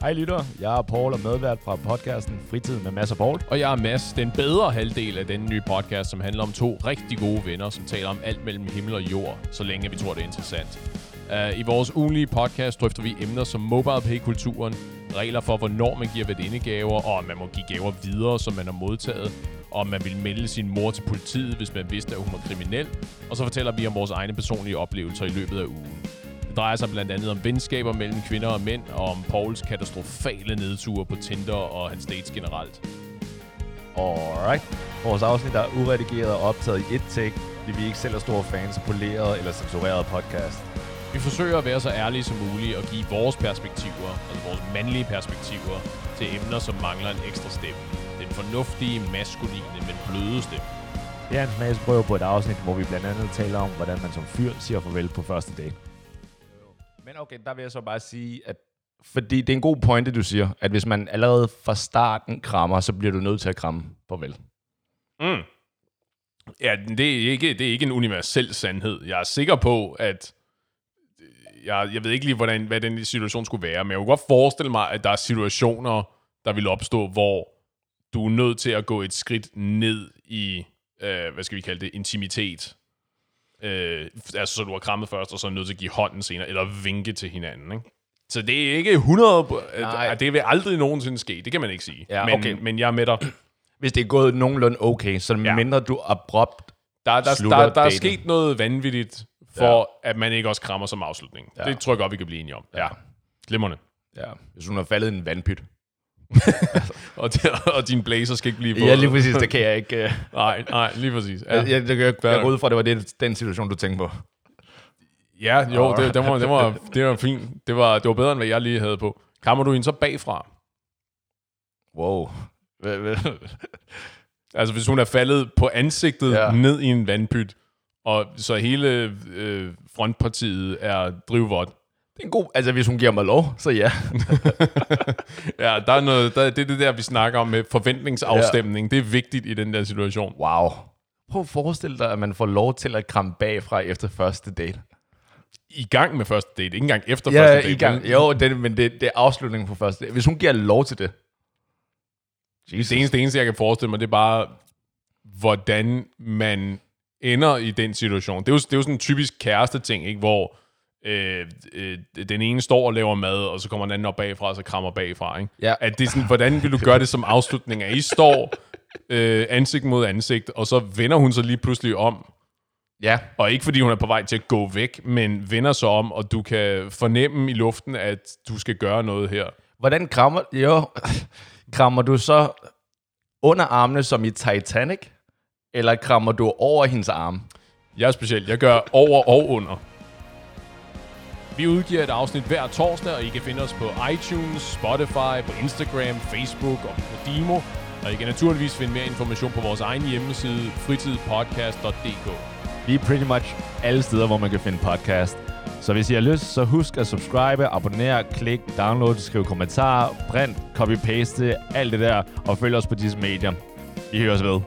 Hej lytter, jeg er Paul og medvært fra podcasten Fritid med Mads og Paul. Og jeg er Mads, den bedre halvdel af den nye podcast, som handler om to rigtig gode venner, som taler om alt mellem himmel og jord, så længe vi tror, det er interessant. Uh, I vores ugenlige podcast drøfter vi emner som mobile pay-kulturen, regler for, hvornår man giver vennindegaver, og om man må give gaver videre, som man har modtaget, og om man vil melde sin mor til politiet, hvis man vidste, at hun var kriminel. Og så fortæller vi om vores egne personlige oplevelser i løbet af ugen. Det drejer sig blandt andet om venskaber mellem kvinder og mænd, og om Pauls katastrofale nedture på Tinder og hans dates generelt. Alright. Vores afsnit er uredigeret og optaget i et take, fordi vi ikke selv er store fans af poleret eller censureret podcast. Vi forsøger at være så ærlige som muligt og give vores perspektiver, altså vores mandlige perspektiver, til emner, som mangler en ekstra stemme. Den fornuftige, maskuline, men bløde stemme. Det er en smagsprøve på et afsnit, hvor vi blandt andet taler om, hvordan man som fyr siger farvel på første date. Men okay, der vil jeg så bare sige, at fordi det er en god pointe, du siger, at hvis man allerede fra starten krammer, så bliver du nødt til at kramme på vel. Mm. Ja, det er, ikke, det er ikke en universel sandhed. Jeg er sikker på, at jeg, jeg ved ikke lige, hvordan, hvad den situation skulle være, men jeg kunne godt forestille mig, at der er situationer, der vil opstå, hvor du er nødt til at gå et skridt ned i, øh, hvad skal vi kalde det, intimitet. Øh, altså, så du har krammet først, og så er nødt til at give hånden senere, eller vinke til hinanden, ikke? Så det er ikke 100... Nej. Det vil aldrig nogensinde ske, det kan man ikke sige. Ja, men, okay. men jeg er med dig. Hvis det er gået nogenlunde okay, så Ja. mindre du abrupt Der, der, slutter der, der er sket noget vanvittigt, for ja. at man ikke også krammer som afslutning. Ja. Ja. Det tror jeg godt, vi kan blive enige om. Ja. Glimrende. Ja, hvis hun har faldet i en vandpyt. Og, det, og din blazer skal ikke blive våd. Ja, lige præcis, det kan jeg ikke... Uh... Nej, nej, lige præcis. Ja. Jeg, jeg, jeg, jeg går ud fra, at det var det, den situation, du tænkte på. ja jo, det, det, var, det, var, det var fint. Det var, det var bedre, end hvad jeg lige havde på. Kammer du en så bagfra? Wow. Altså, hvis hun er faldet på ansigtet ja. ned i en vandpyt, og så hele øh, frontpartiet er drivvådt. Det er en god... Altså, hvis hun giver mig lov, så ja. Ja, der er noget, der, det er det der, vi snakker om med forventningsafstemning. Ja. Det er vigtigt i den der situation. Wow. Prøv at forestille dig, at man får lov til at kramme bagfra efter første date. I gang med første date, ikke engang efter Ja, første date. i gang. Jo, det, men det, det er afslutningen på første date. Hvis hun giver lov til det. Jesus. Det eneste, det eneste, jeg kan forestille mig, det er bare, hvordan man ender i den situation. Det er jo, det er jo sådan en typisk kæreste ting, ikke? hvor øh, øh, den ene står og laver mad, og så kommer den anden op bagfra, og så krammer bagfra. Ikke? Ja. At det er sådan, hvordan vil du gøre det som afslutning? At I står øh, ansigt mod ansigt, og så vender hun sig lige pludselig om, Ja. og ikke fordi hun er på vej til at gå væk, men vender sig om, og du kan fornemme i luften, at du skal gøre noget her. Hvordan krammer... Jo, krammer du så under armene som i Titanic? Eller krammer du over hendes arme? Jeg er speciel. Jeg gør over og under. Vi udgiver et afsnit hver torsdag, og I kan finde os på iTunes, Spotify, på Instagram, Facebook og på Dimo. Og I kan naturligvis finde mere information på vores egen hjemmeside, fritidpodcast.dk. Vi er pretty much alle steder, hvor man kan finde podcast. Så hvis I har lyst, så husk at subscribe, abonnere, klik, download, skriv kommentarer, print, copy-paste, alt det der, og følg os på disse medier. Vi høres ved.